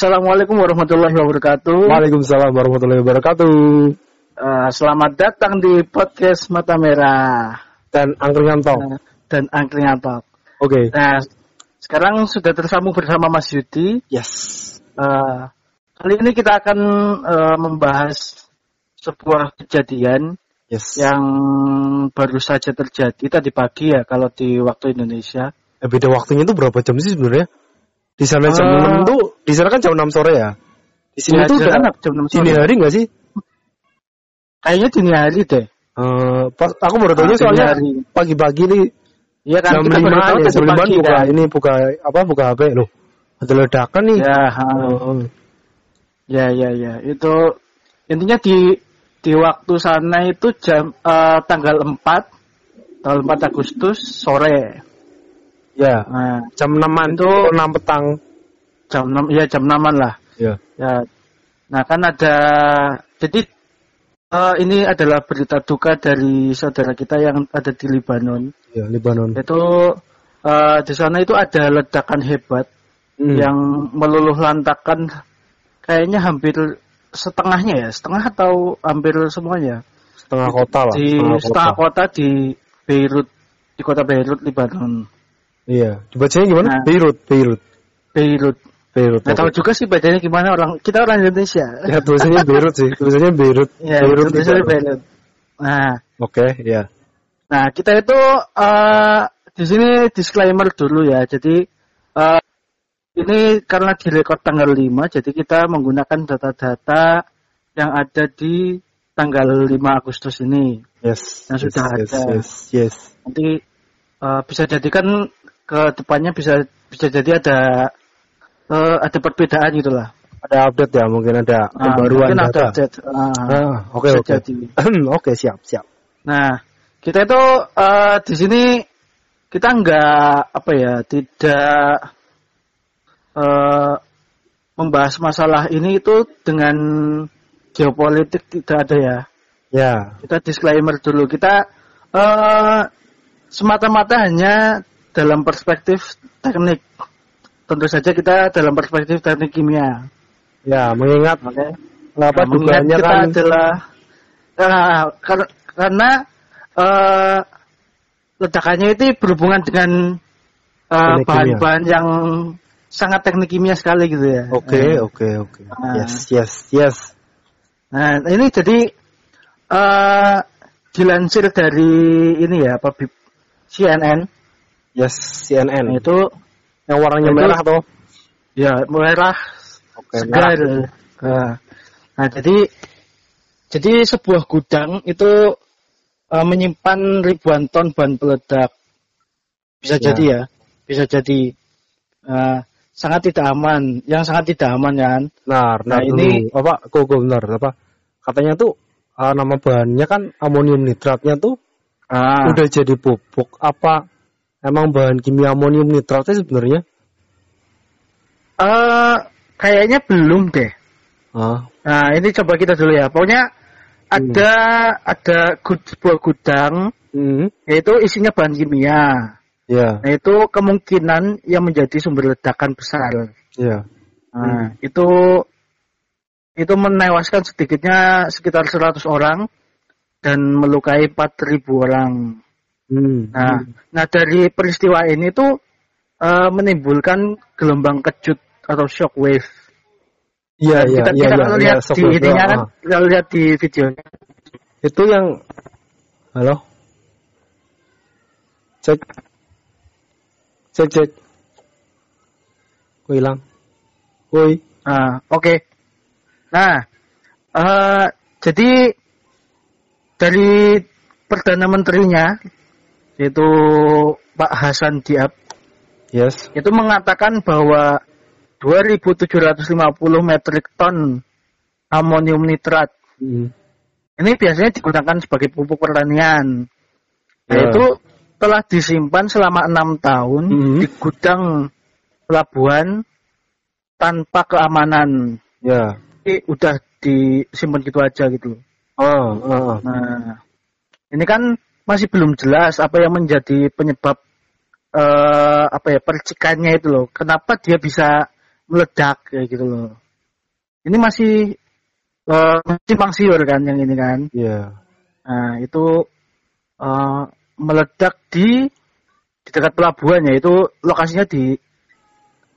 Assalamualaikum warahmatullahi wabarakatuh. Waalaikumsalam warahmatullahi wabarakatuh. Uh, selamat datang di podcast Mata Merah Dan angkringan talk. uh, dan Angkringan Talk. Oke. Nah, sekarang sudah tersambung bersama Mas Yudi. Yes. Uh, kali ini kita akan uh, membahas sebuah kejadian Yes. yang baru saja terjadi tadi pagi ya kalau di waktu Indonesia. Eh, beda waktunya itu berapa jam sih sebenarnya? Di sana jam Eh, 6 tuh, di sana kan jam 6 sore ya. Di sini tuh di udah sana jam 6 sore. dini hari nggak sih? Kayaknya dini hari deh. Eh, pas aku baru tahu Ah, soalnya pagi-pagi nih Iya kan jam kita baru 5 tahu ya, tadi jam 5 pagi buka kan. ini buka apa buka HP loh. Ada ledakan nih. Ya, ha. Heeh. Ya, ya, ya. Itu intinya di di waktu sana itu jam eh, tanggal 4 tanggal 4 Agustus sore. Ya, Nah, jam 6 Itu- 6 petang. jam 6 ya jam 6 lah. Ya. Ya. Nah, kan ada jadi eh, ini adalah berita duka dari saudara kita yang ada di Lebanon. Ya, Lebanon. Itu eh, di sana itu ada ledakan hebat Hmm. yang meluluh lantakan kayaknya hampir setengahnya ya, setengah atau hampir semuanya. setengah kota lah. di setengah kota di Beirut di kota Beirut Lebanon Iya. Dibacanya gimana? Nah. Beirut, Beirut, Beirut Beirut. nggak tahu juga sih bacanya gimana orang kita orang Indonesia Ya tulisannya Beirut sih, tulisannya Beirut. ya Beirut tulisannya. Beirut nah Oke, ya. nah kita itu eh, di sini disclaimer dulu ya jadi eh, ini karena direkod tanggal 5 jadi kita menggunakan data-data yang ada di tanggal 5 Agustus ini Yes. Yang sudah yes, ada. Yes, yes. nanti eh, bisa jadikan ke depannya bisa bisa jadi ada eh, ada perbedaan gitulah. Ada update ya, mungkin ada Nah, pembaruan mungkin ada data. update. Ah, Ah, oke oke. Oke, siap, siap. Nah, kita itu eh, di sini kita nggak apa ya tidak eh, membahas masalah ini itu dengan geopolitik tidak ada ya. Ya, kita disclaimer dulu kita eh semata-mata hanya dalam perspektif teknik tentu saja kita dalam perspektif teknik kimia ya mengingat oke apa Nah, mengingat dugaannya kita kan adalah nah, kar- karena eh ledakannya itu berhubungan dengan kimia. bahan-bahan yang sangat teknik kimia sekali gitu ya Oke, Eh, oke, oke. Ah. Yes, yes, yes. Nah, ini jadi eh dilansir dari ini ya apa CNN Yes, CNN. itu yang warnanya Itu- merah tuh. ya merah Oke, segar. merah. Nah, nah, jadi jadi sebuah gudang itu eh, menyimpan ribuan ton bahan peledak. Bisa Ya. jadi ya, bisa jadi eh, sangat tidak aman. Yang sangat tidak aman kan. Nah, Nah, nah, ini- ini apa? Kok benar apa? Katanya tuh ah, nama bahannya kan amonium nitratnya tuh Ah, udah jadi pupuk apa emang bahan kimia amonium nitratnya sebenarnya eh, kayaknya belum deh. ah Nah, ini coba kita dulu ya. Pokoknya ada ada gud, sebuah gudang hmm, yaitu isinya bahan kimia. ya Nah, itu kemungkinan yang menjadi sumber ledakan besar. ya Nah, itu itu menewaskan sedikitnya sekitar 100 orang dan melukai 4.000 orang. Hmm, Nah, nah dari peristiwa ini tuh eh, menimbulkan gelombang kejut atau shock wave. iya iya kita iya kita iya kalau iya, lihat sok di ininya kan, ah. kalau lihat di videonya. itu yang halo cek cek cek hilang woi Nah, oke. Nah, eh, jadi dari perdana menterinya yaitu Pak Hasan Diab yes itu mengatakan bahwa 2.750 metrik ton amonium nitrat hmm. ini biasanya digunakan sebagai pupuk pertanian. Ya. Yaitu telah disimpan selama enam tahun Mhm. di gudang pelabuhan tanpa keamanan. ya Ini udah disimpan gitu aja gitu. ah ah, ah. Nah, ini kan masih belum jelas apa yang menjadi penyebab eh apa ya percikannya itu loh. Kenapa dia bisa meledak kayak gitu loh. Ini masih uh, masih mangsiur kan yang ini kan. Iya. Nah, itu uh, meledak di di dekat pelabuhan ya. Itu lokasinya di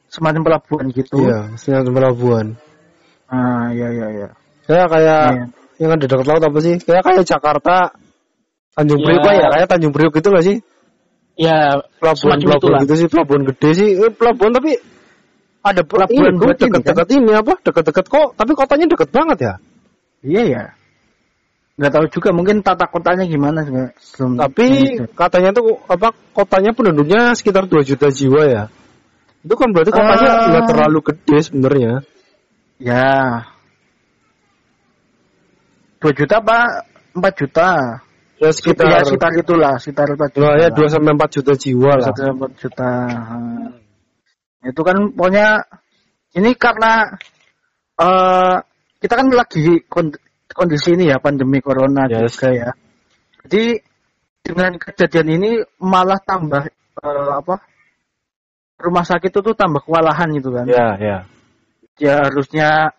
semacam pelabuhan gitu. Iya, semacam pelabuhan. Ah, iya iya iya. Kayak kayak Iya. yang ada dekat laut apa sih? Kayak kayak Jakarta Tanjung Iya. Priok ya, kayak Tanjung Priok gitu gak sih? Ya, Pelabuhan pelabuhan gitu sih, pelabuhan gede sih. Eh, pelabuhan tapi ada Pelabuhan ini, buat ini, kan? dekat-dekat ini apa? Dekat-dekat kok, tapi kotanya dekat banget ya. Iya ya. Nggak tahu juga mungkin tata kotanya gimana belum. Tapi gitu. katanya tuh apa kotanya penduduknya sekitar 2 juta jiwa ya. Itu kan berarti kotanya Ah. nggak terlalu gede sebenarnya. ya 2 juta apa 4 juta? Ya sekitar, ya, sekitar itulah, sekitar 4 juta. Wah, ya. 2 sampai 4 juta jiwa lah. Satu empat juta. Hmm. Itu kan pokoknya ini karena eh kita kan lagi kon- kondisi ini ya pandemi corona Yes. juga ya. Jadi dengan kejadian ini malah tambah eh, apa? Rumah sakit itu tuh tambah kewalahan gitu kan. Ya, ya. Ya harusnya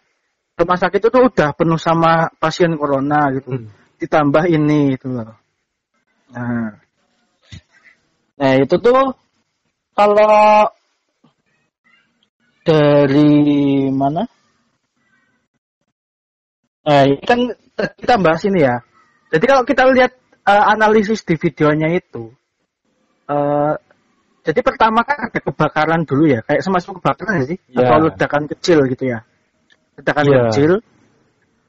rumah sakit itu tuh udah penuh sama pasien corona gitu Hmm. Ditambah ini itu loh. Nah, nah itu tuh kalau dari mana? Nah, ini kan kita bahas ini ya. Jadi kalau kita lihat eh, analisis di videonya itu, eh, jadi pertama kan ada kebakaran dulu ya, kayak semacam kebakaran sih? Ya. Atau ledakan kecil gitu ya, ledakan Ya. kecil.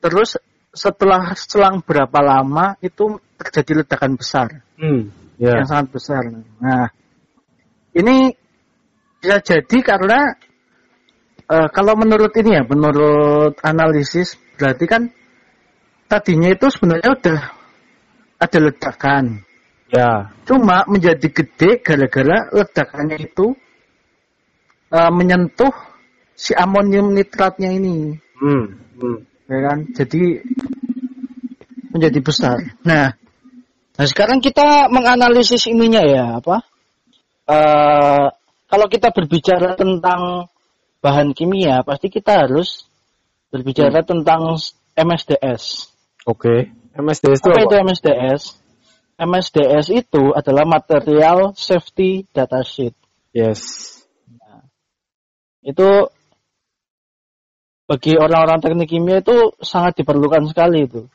Terus setelah selang berapa lama itu terjadi ledakan besar Hmm. Ya. yang sangat besar. Nah, ini bisa jadi karena eh, kalau menurut ini ya, menurut analisis berarti kan tadinya itu sebenarnya udah ada ledakan. Ya. Cuma menjadi gede gara-gara ledakannya itu eh, menyentuh si amonium nitratnya ini, Hmm. Hmm. ya kan? Jadi menjadi besar. Nah, nah sekarang kita menganalisis ininya ya apa? Eh, kalau kita berbicara tentang bahan kimia, pasti kita harus berbicara tentang MSDS. Oke. MSDS itu apa, apa? itu MSDS? MSDS itu adalah Material Safety Data Sheet. Yes. Itu bagi orang-orang teknik kimia itu sangat diperlukan sekali itu.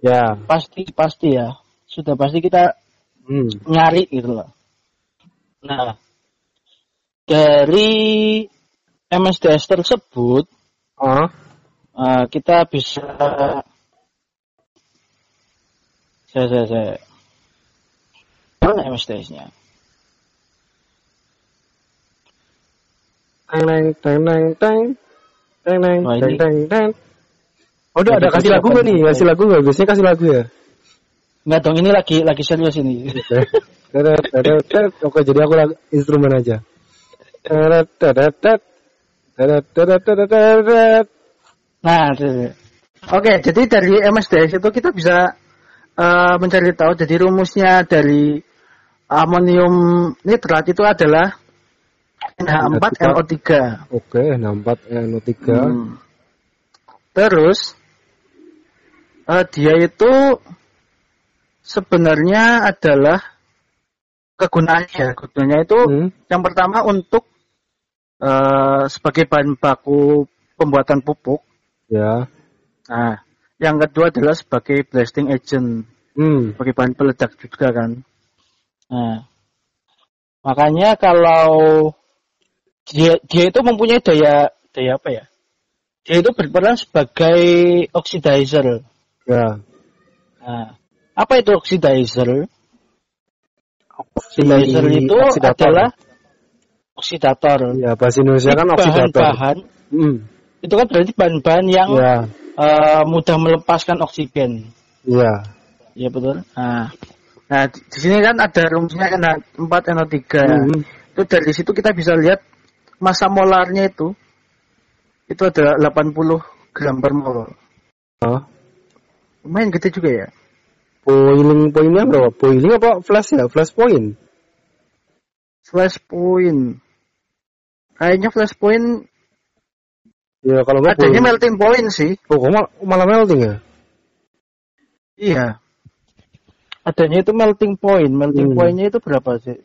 Ya. Pasti pasti ya. Sudah pasti kita Hmm. nyari gitu loh. Nah, dari MSDS tersebut Ah. eh, kita bisa saya saya saya mana MSDS-nya? Teng teng teng teng teng teng teng teng teng Oh, udah ada kasih lagu nggak nih? Kasih lagu nggak? Biasanya kasih lagu ya. Enggak dong, ini lagi lagi serius ini. Oke, jadi aku lagu instrumen aja. Nah, itu. oke, jadi dari MSDS itu kita bisa eh, mencari tahu. Jadi rumusnya dari amonium nitrat itu adalah NH4NO3. Oke, 64 NO3. Hmm. Terus eh, dia itu sebenarnya adalah kegunaannya. Kegunaannya itu Hmm. yang pertama untuk eh, sebagai bahan baku pembuatan pupuk. Ya. Nah, yang kedua adalah sebagai blasting agent, Hmm. sebagai bahan peledak juga kan. Nah, makanya kalau dia dia itu mempunyai daya daya apa ya? Dia itu berperan sebagai oxidizer. Ya. Nah, apa itu oxidizer? Oxidizer itu Oksidator. adalah oksidator. Ya, bahasa Indonesia kan oksidator. bahan-bahan Hmm. itu kan berarti bahan-bahan yang Ya. eh, mudah melepaskan oksigen. Ya. Iya betul. Nah, nah di sini kan ada rumusnya NH4 NO3. Hmm. Itu dari situ kita bisa lihat massa molarnya itu itu adalah 80 gram per mol. Oh. Lumayan gede juga ya. Boiling pointnya berapa? Boiling apa flash ya? Flash point. Flash point. Kayaknya flash point Ya kalau nggak Adanya boleh. melting point sih. Oh, kok mal- malah melting ya? Iya. Adanya itu melting point. Melting Hmm. pointnya itu berapa sih?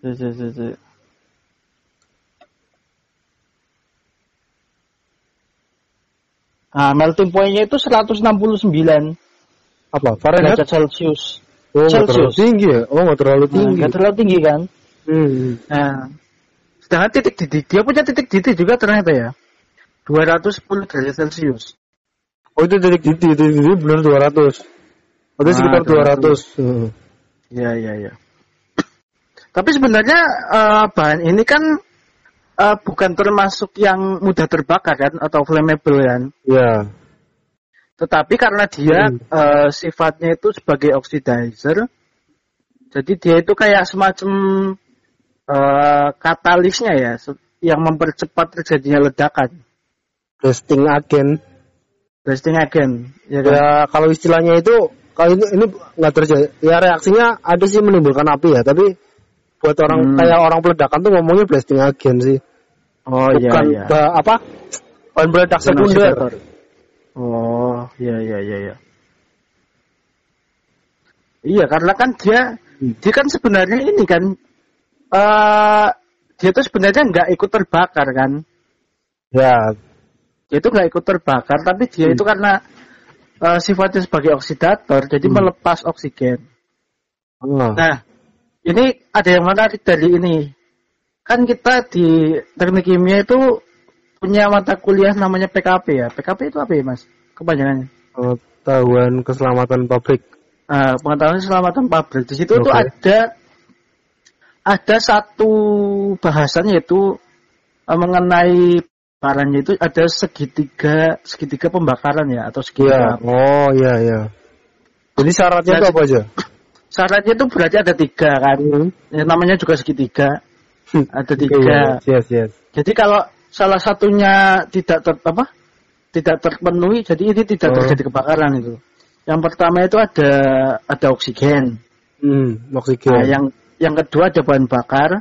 Si, si, si, Nah, melting pointnya itu 169 Apa? Fahrenheit? derajat Celcius. Oh, nggak terlalu Celsius. tinggi ya? Oh, nggak terlalu Nah, tinggi. nggak terlalu tinggi kan? Hmm. Nah, sedangkan titik didih, dia punya titik didih juga ternyata ya. 210 derajat Celcius. Oh, itu titik titik titik titik benar 200. Berarti Ah, sekitar 200. 200. Hmm. Iya, iya, iya. Tapi sebenarnya eh, bahan ini kan eh, bukan termasuk yang mudah terbakar kan atau flammable kan. Ya. Tetapi karena dia Hmm. eh, sifatnya itu sebagai oxidizer, jadi dia itu kayak semacam eh, katalisnya ya, yang mempercepat terjadinya ledakan. Resting agent. Resting agent, ya kan? Ya, kalau istilahnya itu kalau ini ini nggak terjadi. Ya reaksinya ada sih menimbulkan api ya, tapi buat orang Hmm. kayak orang peledakan tuh ngomongnya blasting agent sih. Oh iya Bukan iya. ba- apa? Bahan peledak sekunder. Oh iya iya iya iya. Iya karena kan dia Hmm. dia kan sebenarnya ini kan eh dia tuh sebenarnya nggak ikut terbakar kan. Ya, Dia itu nggak ikut terbakar tapi dia Hmm. itu karena eh, sifatnya sebagai oksidator jadi Hmm. melepas oksigen. Ah. Nah ini ada yang menarik dari ini. Kan kita di teknik kimia itu punya mata kuliah namanya PKP ya. PKP itu apa ya mas? Kepanjangannya? pengetahuan keselamatan pabrik. Nah, pengetahuan keselamatan pabrik. Di situ tuh Oke. ada ada satu bahasan yaitu eh, mengenai bakarannya itu ada segitiga segitiga pembakaran ya atau segitiga. Oh, iya, iya. Jadi syaratnya Ya, itu apa aja? Syaratnya itu berarti ada tiga kan. Hmm. Ya, namanya juga segitiga. Ada Oke, tiga. Yes, yes. Jadi kalau salah satunya tidak ter, apa? Tidak terpenuhi, jadi ini tidak Oh. terjadi kebakaran itu. Yang pertama itu ada ada oksigen. Hmm, oksigen. Nah, yang yang kedua ada bahan bakar.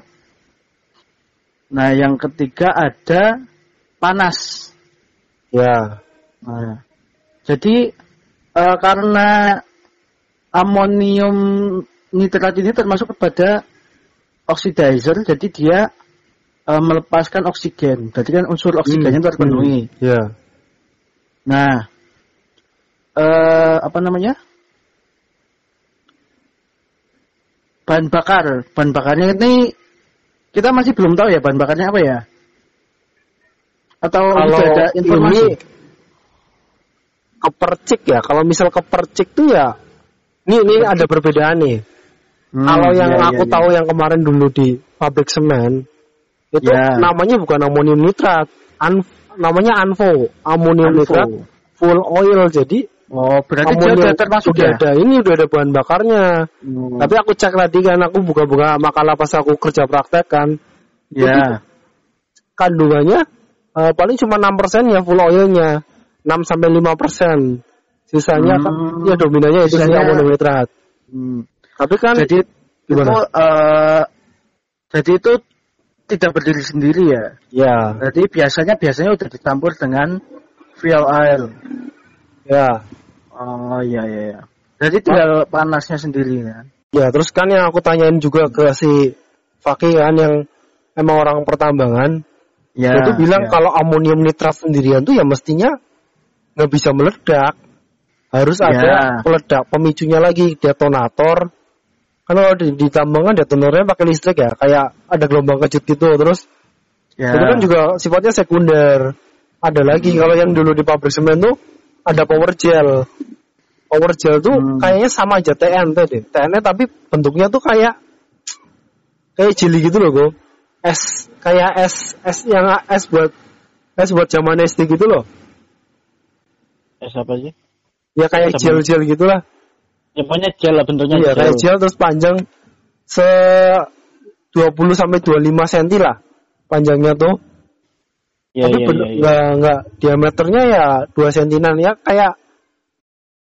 Nah, yang ketiga ada panas. Ya. Nah, jadi eh, karena amonium nitrat ini termasuk kepada oxidizer, jadi dia eh, melepaskan oksigen. Berarti kan unsur oksigennya Hmm, terpenuhi. hmm, Ya. Nah, eh, apa namanya? Bahan bakar, bahan bakarnya ini kita masih belum tahu ya bahan bakarnya apa ya? Atau Kalau sudah ada informasi? ini kepercik ya. Kalau misal kepercik tuh ya ini ini ada perbedaan nih. Hmm, Kalau yang iya, aku iya, tahu yang kemarin dulu di pabrik semen itu Ya. namanya bukan amonium nitrat, An- namanya ANFO, amonium Anfo. nitrat full oil. Jadi Oh, berarti dia amonium udah termasuk udah ya? ada ini udah ada bahan bakarnya. Hmm, Tapi aku cek tadi kan aku buka-buka makalah pas aku kerja praktek kan ya. kandungannya eh, paling cuma 6% ya full oilnya 6 sampai 5%. Sisanya kan Hmm. ya dominannya itu Sisanya- amonium nitrat. Hmm. Tapi kan Jadi itu eh, jadi itu tidak berdiri sendiri ya. ya Jadi biasanya biasanya udah dicampur dengan fuel oil. ya Oh iya iya. iya. Jadi tinggal panasnya sendiri kan. ya terus kan yang aku tanyain juga ke si Fakih kan yang emang orang pertambangan Ya. dia tuh bilang ya. kalau amonium nitrat sendirian tuh ya mestinya nggak bisa meledak harus Ya. ada peledak pemicunya lagi detonator kan kalau di, di tambangan detonatornya pakai listrik ya kayak ada gelombang kejut gitu terus ya. itu kan juga sifatnya sekunder ada lagi Hmm. kalau yang dulu di pabrik semen tuh ada power gel power gel tuh Hmm. kayaknya sama aja TNT deh TNT tapi bentuknya tuh kayak kayak jeli gitu loh kok es kayak es es yang es buat es buat zaman SD gitu loh Eh, siapa sih? Ya kayak Sama. gel gel gitulah Ya pokoknya gel lah bentuknya iya kayak gel terus panjang se 20 sampai 25 cm lah panjangnya tuh Iya tapi iya bener- iya. iya. nggak nggak diameternya ya dua sentinan ya kayak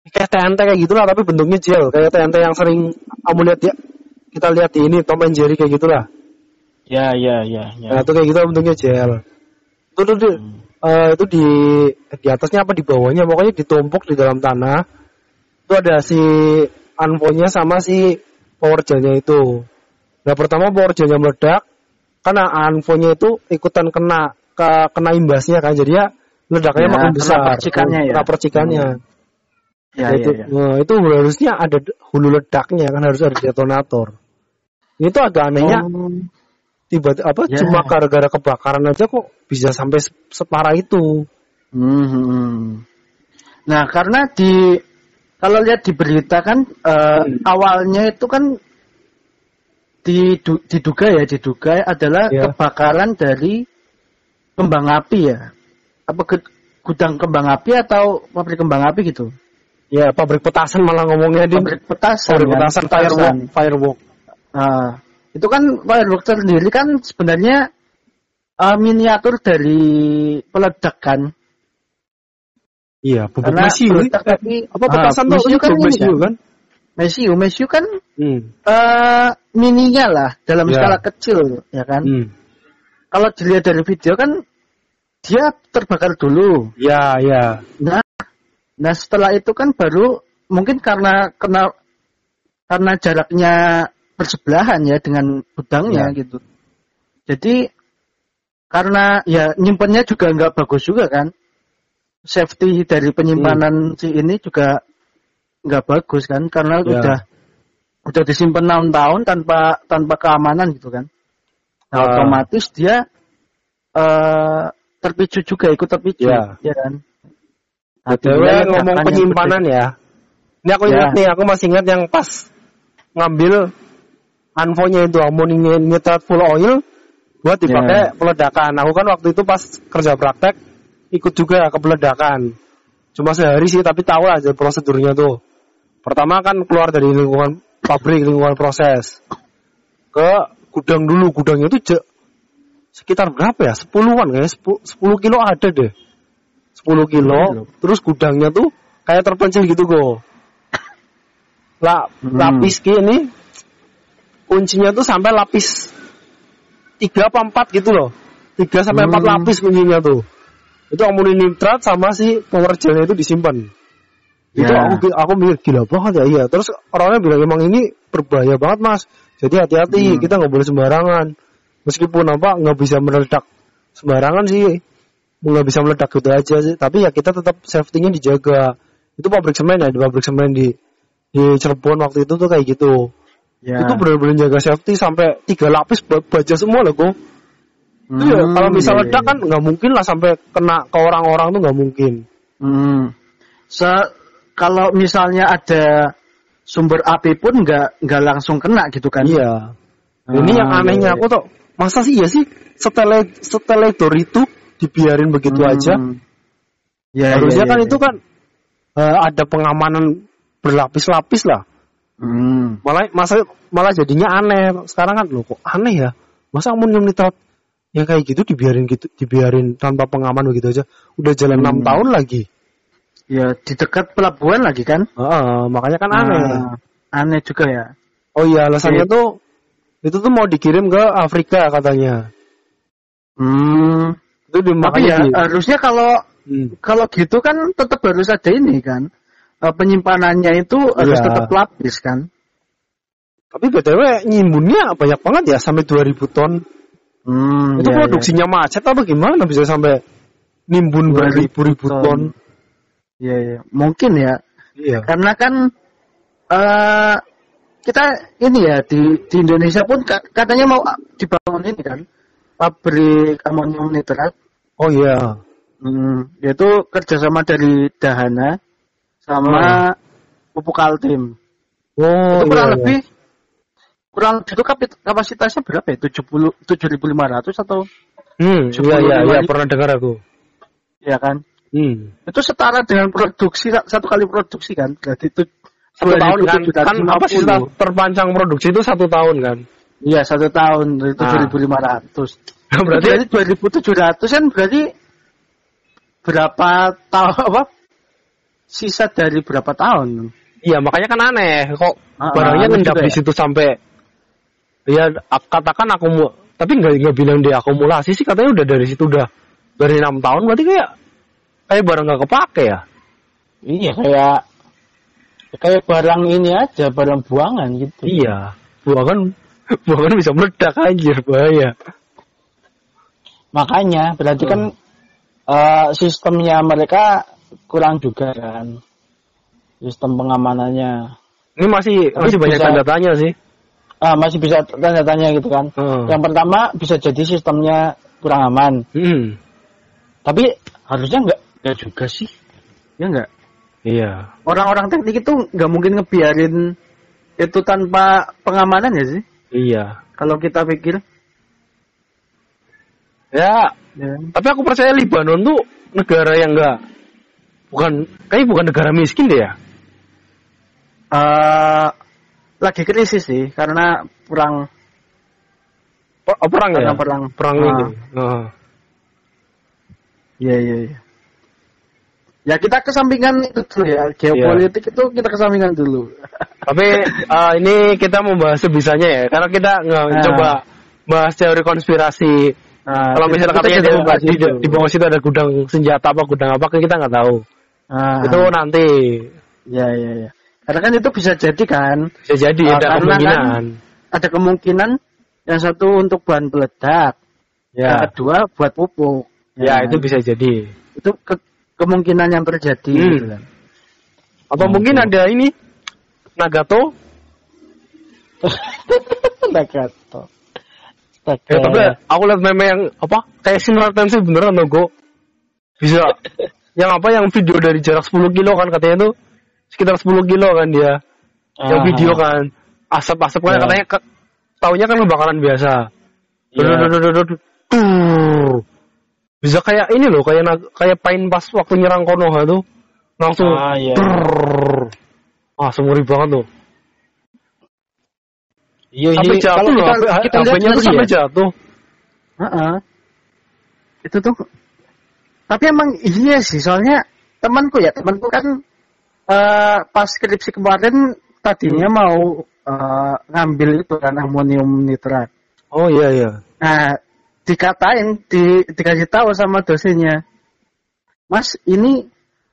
kayak TNT kayak gitulah tapi bentuknya gel kayak TNT yang sering kamu lihat ya kita lihat di ini Tom and Jerry kayak gitulah Ya ya ya ya. nah itu kayak gitu bentuknya gel itu tuh di, eh, itu di di atasnya apa di bawahnya pokoknya ditumpuk di dalam tanah. Itu ada si anfonya sama si power nya itu. Nah pertama power nya meledak karena anfonya itu ikutan kena ke kena imbasnya kan jadi ya ledakannya Ya, makin kena besar. percikannya ya. Kena percikannya. Ya, Nah, itu, ya, ya. nah, itu harusnya ada hulu ledaknya kan harus ada detonator. Ini tuh agak anehnya Oh, tiba apa Ya. cuma gara-gara kebakaran aja kok bisa sampai se- separah itu. hmm, hmm. Nah, karena di kalau lihat di berita kan eh, Hmm. awalnya itu kan didu- diduga ya diduga adalah Ya. kebakaran dari kembang api ya. Apa ge- gudang kembang api atau pabrik kembang api gitu? Ya pabrik petasan malah ngomongnya di Pabrik petasan. pabrik kan? petasan Petasan. firework firework. Nah, itu kan firework sendiri kan sebenarnya eh, miniatur dari peledak kan. Iya, bubuk mesiu. tadi apa petasan ah, tuh kan mesiu kan. kan? Mesiu, mesiu kan Hmm. eh mininya lah dalam Ya. skala kecil ya kan. Hmm. Kalau dilihat dari video kan dia terbakar dulu. Ya, ya. Nah, nah setelah itu kan baru mungkin karena kena karena jaraknya bersebelahan ya dengan gudangnya Ya. gitu. Jadi karena ya nyimpennya juga nggak bagus juga kan. Safety dari penyimpanan si ini juga nggak bagus kan karena Ya. udah udah disimpan enam tahun tanpa tanpa keamanan gitu kan. Nah, Ah. otomatis dia eh terpicu juga ikut terpicu Ya. ya kan. Nah, BTW dimulai ngomong penyimpanan ya. Ini aku Ya. ingat nih, aku masih ingat yang pas ngambil anfonya itu ammonium nitrat full oil buat dipakai Ya. peledakan. Aku kan waktu itu pas kerja praktek ikut juga ke peledakan. Cuma sehari sih tapi tahu aja prosedurnya tuh. Pertama kan keluar dari lingkungan pabrik, lingkungan proses. Ke gudang dulu, gudangnya itu sekitar berapa ya? Sepuluhan kayaknya, sepuluh, 10 kilo ada deh. 10 kilo, terus gudangnya tuh kayak terpencil gitu kok. La, Hmm. lapis ini kuncinya tuh sampai lapis 3 apa 4 gitu loh. 3 sampai 4 Hmm. lapis kuncinya tuh. Itu ammonium nitrat sama si power gelnya itu disimpan. Itu Ya. aku aku mikir gila banget ya iya. Terus orangnya bilang emang ini berbahaya banget mas. Jadi hati-hati Hmm. kita nggak boleh sembarangan. Meskipun apa nggak bisa meledak sembarangan sih, nggak bisa meledak gitu aja sih. Tapi ya kita tetap safety-nya dijaga. Itu pabrik semen ya di pabrik semen di di Cirebon waktu itu tuh kayak gitu. Ya. Itu benar-benar jaga safety sampai tiga lapis ba- baja semua loh kok. Itu ya, Hmm, kalau misal iya, ledak iya. kan nggak mungkin lah sampai kena ke orang-orang tuh nggak mungkin. Hmm. Se- kalau misalnya ada sumber api pun nggak nggak langsung kena gitu kan? Iya. Ini yang Ah, anehnya iya, aku tuh, masa sih ya sih setelah setelah itu dibiarin begitu Hmm. aja. Ya, Harusnya ya, kan ya, itu ya. kan eh, ada pengamanan berlapis-lapis lah. Hmm. Malah masa malah jadinya aneh. Sekarang kan loh kok aneh ya. Masa ammonium nitrat yang kayak gitu dibiarin gitu dibiarin tanpa pengaman begitu aja. Udah jalan enam Hmm. tahun lagi. Ya di dekat pelabuhan lagi kan? Heeh, makanya kan aneh. Ah, aneh juga ya. Oh iya alasannya Oke. tuh itu tuh mau dikirim ke Afrika katanya. Hmm. Itu Tapi ya di- harusnya kalau Hmm. kalau gitu kan tetap harus ada ini kan. Eh, penyimpanannya itu harus Iya. tetap lapis kan. Tapi BTW nyimbunnya banyak banget ya sampai 2000 ton. Hmm, itu ya, produksinya macet apa gimana bisa sampai nimbun 2000 beribu-ribu ton. ton. Ya, ya. Mungkin ya. Iya. Karena kan eh kita ini ya di di Indonesia pun ka- katanya mau dibangun ini kan pabrik amonium nitrat. Oh iya. Hmm, yaitu kerjasama dari Dahana sama pupuk Altim. Oh itu kurang iya, lebih kurang lebih itu kapasitasnya berapa ya? 70 7500 atau Hmm, iya iya iya pernah dengar aku. ya kan? Hmm. Itu setara dengan produksi satu kali produksi kan? Berarti itu Satu tahun kan, kan 2750. apa sih terpanjang produksi itu satu tahun kan? Iya satu tahun dari Ah. 7500. Berarti Berarti 2700 kan berarti berapa tahun apa? Sisa dari berapa tahun? iya makanya kan aneh kok Ah, barangnya aneh ngendap juga di ya. situ sampai ya ak- katakan aku tapi nggak nggak bilang diakumulasi sih katanya udah dari situ udah dari enam tahun berarti kayak kayak barang nggak kepake ya Iya kayak kayak barang ini aja, barang buangan gitu. iya buangan buangan bisa meledak anjir bahaya Makanya berarti kan Hmm. eh, sistemnya mereka kurang juga kan. Sistem pengamanannya. ini masih Tapi masih banyak bisa- tanda tanya sih Ah, masih bisa tanya tanya gitu kan. Hmm. Yang pertama bisa jadi sistemnya kurang aman. Hmm. Tapi harusnya enggak enggak juga sih. Ya enggak? iya Orang-orang teknik itu nggak mungkin ngebiarin itu tanpa pengamanan ya sih? iya Kalau kita pikir. ya Ya. tapi aku percaya Libanon tuh negara yang enggak bukan kayaknya bukan negara miskin deh ya Eh, lagi krisis sih karena perang Per- oh, perang ya Karena perang. perang Ah. ini Heeh. Iya iya iya. Ya kita kesampingan itu dulu ya geopolitik itu kita kesampingan dulu. Tapi eh, ini kita mau bahas sebisanya ya, karena kita nggak Nah. coba bahas teori konspirasi. Nah, Kalau misalnya katanya di, di, di bawah situ ada gudang senjata apa gudang apa kan kita nggak tahu. Nah, Itu nanti ya ya ya. Karena kan itu bisa jadi kan bisa jadi Ah, ada karena kemungkinan. ada kemungkinan yang satu untuk bahan peledak, yang Ya, kedua buat pupuk. ya kan? itu bisa jadi. itu ke- kemungkinan yang terjadi Hmm. gitu kan. Atau Nah, mungkin ada ini Nagato. Nagato. Ya, tapi aku lihat meme yang apa kayak sinar tensi beneran loh Go. Bisa yang apa yang video dari jarak 10 kilo kan katanya tuh sekitar 10 kilo kan dia. yang Ah. video kan asap-asap kan Ya. katanya ke, taunya kan kebakaran biasa. Iya. Tuh. Bisa kayak ini loh, kayak kayak pain pas waktu nyerang Konoha tuh. Langsung Ah, iya. Trrrr. Ah, semuri banget tuh. Iya, Sampai ini jatuh kalau loh, kita, kita lihat sampai jatuh. Heeh. Itu tuh. Tapi emang iya sih, soalnya temanku ya, temanku kan eh pas skripsi kemarin tadinya Hmm. mau eh, ngambil itu kan amonium nitrat. Oh iya iya. Nah, dikatain, di, dikasih tahu sama dosennya, Mas, ini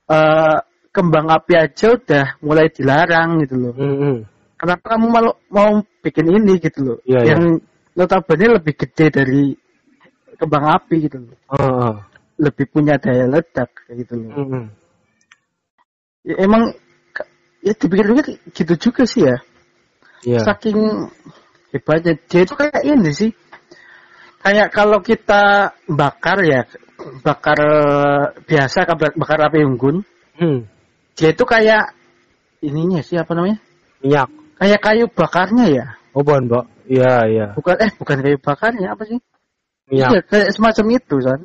eh, kembang api aja udah mulai dilarang gitu loh. Hmm, hmm. Kenapa kamu malu mau bikin ini gitu loh? Iya, iya. yang notabene lebih gede dari kembang api gitu loh. Ah, ah. Lebih punya daya ledak kayak gitu loh. Hmm, hmm. Ya, emang ya dipikir-pikir gitu juga sih ya. Iya. Saking hebatnya dia itu kayak ini sih. Kayak kalau kita bakar ya, bakar biasa bakar, bakar api unggun, Hmm. dia itu kayak ininya sih apa namanya? Minyak. Kayak kayu bakarnya ya. Oh, bahan, Mbak. Iya, iya. Bukan eh bukan kayu bakarnya apa sih? Iya, Minyak. kayak semacam itu kan.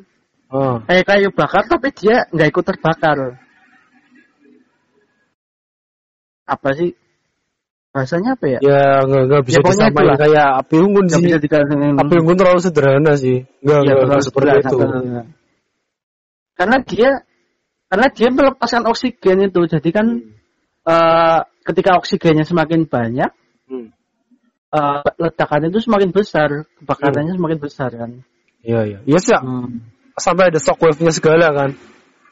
Oh. Kayak kayu bakar tapi dia nggak ikut terbakar. Apa sih? Bahasanya apa ya? Ya, nggak nggak bisa Ya, disamain itulah. kayak api unggun Nggak sih. bisa dikatakan Api unggun terlalu sederhana sih. Nggak, Iya, nggak, seperti betul, itu. betul. Karena dia karena dia melepaskan oksigen itu. Jadi kan eh, ketika oksigennya semakin banyak, Hmm. eh, ledakannya itu semakin besar, kebakarannya semakin besar kan. Iya, iya. Iya sih, Hmm. Sampai ada shockwave-nya segala kan.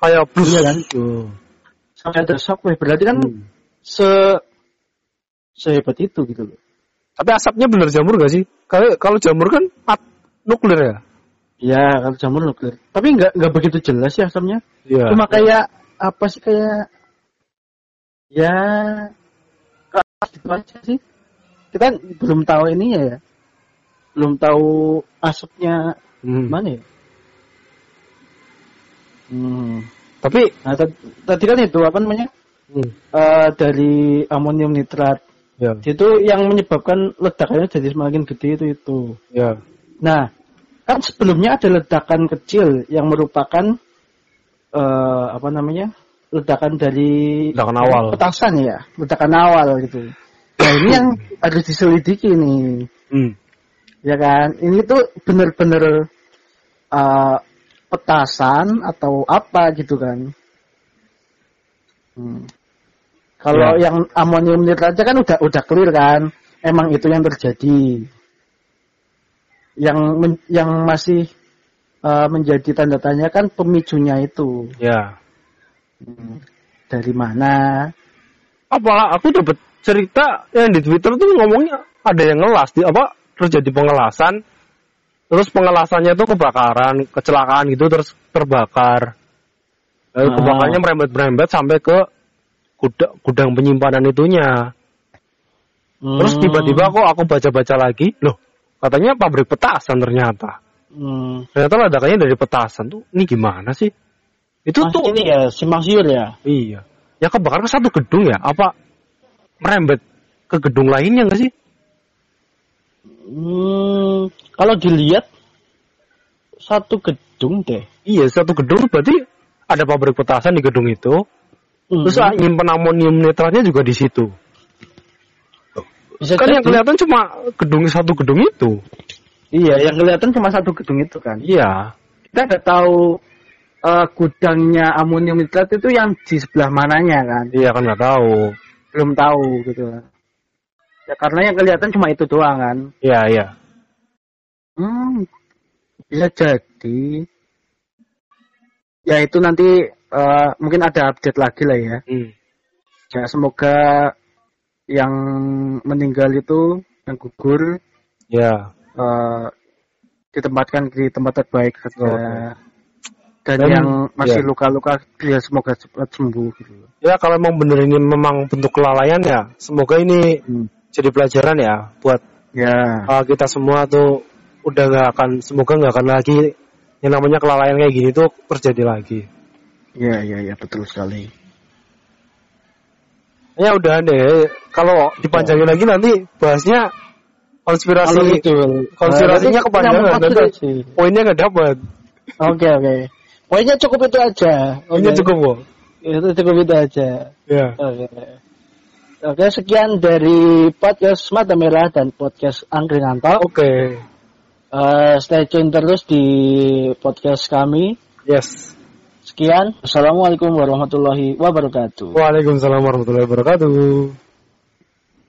Kayak plus. Iya kan? Tuh. Sampai ada shockwave berarti kan Hmm. se sehebat itu gitu loh. Tapi asapnya bener jamur gak sih? Kalau kalau jamur kan at nuklir ya? Iya, kalau jamur nuklir. Tapi nggak nggak begitu jelas ya asamnya. Iya. Cuma kayak apa sih kayak ya keras gitu aja sih. Kita belum tahu ini ya. Belum tahu asapnya Hmm. mana ya. Hmm. Tapi Nah, tad- tadi kan itu apa namanya? hmm. Eh, dari amonium nitrat. ya, Itu yang menyebabkan ledakannya jadi semakin gede itu itu. ya. Nah, kan sebelumnya ada ledakan kecil yang merupakan eh, apa namanya? ledakan dari Ledakan awal. petasan ya, ledakan awal gitu. Nah, ini yang harus diselidiki nih, Hmm. ya kan? Ini tuh bener-bener eh, petasan atau apa gitu kan? Hmm. Kalau Ya. yang amonium nitrat aja kan udah udah clear kan, emang itu yang terjadi. Yang men- yang masih eh, menjadi tanda tanya kan pemicunya itu Ya. Hmm, dari mana? Apa aku dapat cerita yang di Twitter tuh ngomongnya ada yang ngelas di apa terjadi pengelasan terus pengelasannya tuh kebakaran, kecelakaan gitu terus terbakar. Lalu Ah. kebakarnya merembet-merembet sampai ke gudang, gudang penyimpanan itunya. Terus Hmm, tiba-tiba kok aku baca-baca lagi, loh katanya pabrik petasan ternyata. hmm, Ternyata ledakannya dari petasan tuh. Ini gimana sih? Itu Mas, tuh ini ya simpang siur ya. iya. Ya kebakar ke satu gedung ya? Apa merembet ke gedung lainnya nggak sih? Kalau dilihat satu gedung deh. Iya, satu gedung berarti ada pabrik petasan di gedung itu. Hmm, Terus ah, nyimpen amonium nitratnya juga di situ. bisa Kan yang jadi. kelihatan cuma gedung satu gedung itu. Iya, yang kelihatan cuma satu gedung itu kan. Iya. Kita nggak tahu eh, gudangnya amonium nitrat itu yang di sebelah mananya kan. Iya kan nggak tahu. Belum tahu gitu. Ya karena yang kelihatan cuma itu doang kan. Iya iya. Hmm, bisa jadi. Ya itu nanti eh, mungkin ada update lagi lah ya. Hmm. Ya semoga yang meninggal itu yang gugur Ya. eh, ditempatkan di tempat terbaik saja. Oke. Dan, Dan- yang masih ya. luka-luka ya semoga cepat sembuh gitu. Ya kalau emang bener ini memang bentuk kelalaian ya, semoga ini Hmm. jadi pelajaran ya buat Ya. uh, kita semua tuh udah nggak akan semoga nggak akan lagi yang namanya kelalaian kayak gini tuh terjadi lagi. Ya, ya, ya, betul sekali. Ya udah deh, kalau dipanjangin lagi nanti bahasnya konspirasi Kalau itu, konspirasinya eh, kepanjangan nanti poinnya nggak dapat. Oke, oke. Pokoknya cukup itu aja. Poinnya Oke. cukup kok. Itu cukup itu aja. Ya. Oke. Oke, sekian dari podcast Mata Merah dan podcast Angkringan Talk. Oke. Eh, stay tune terus di podcast kami. Yes. Sekian. Assalamualaikum warahmatullahi wabarakatuh. Waalaikumsalam warahmatullahi wabarakatuh.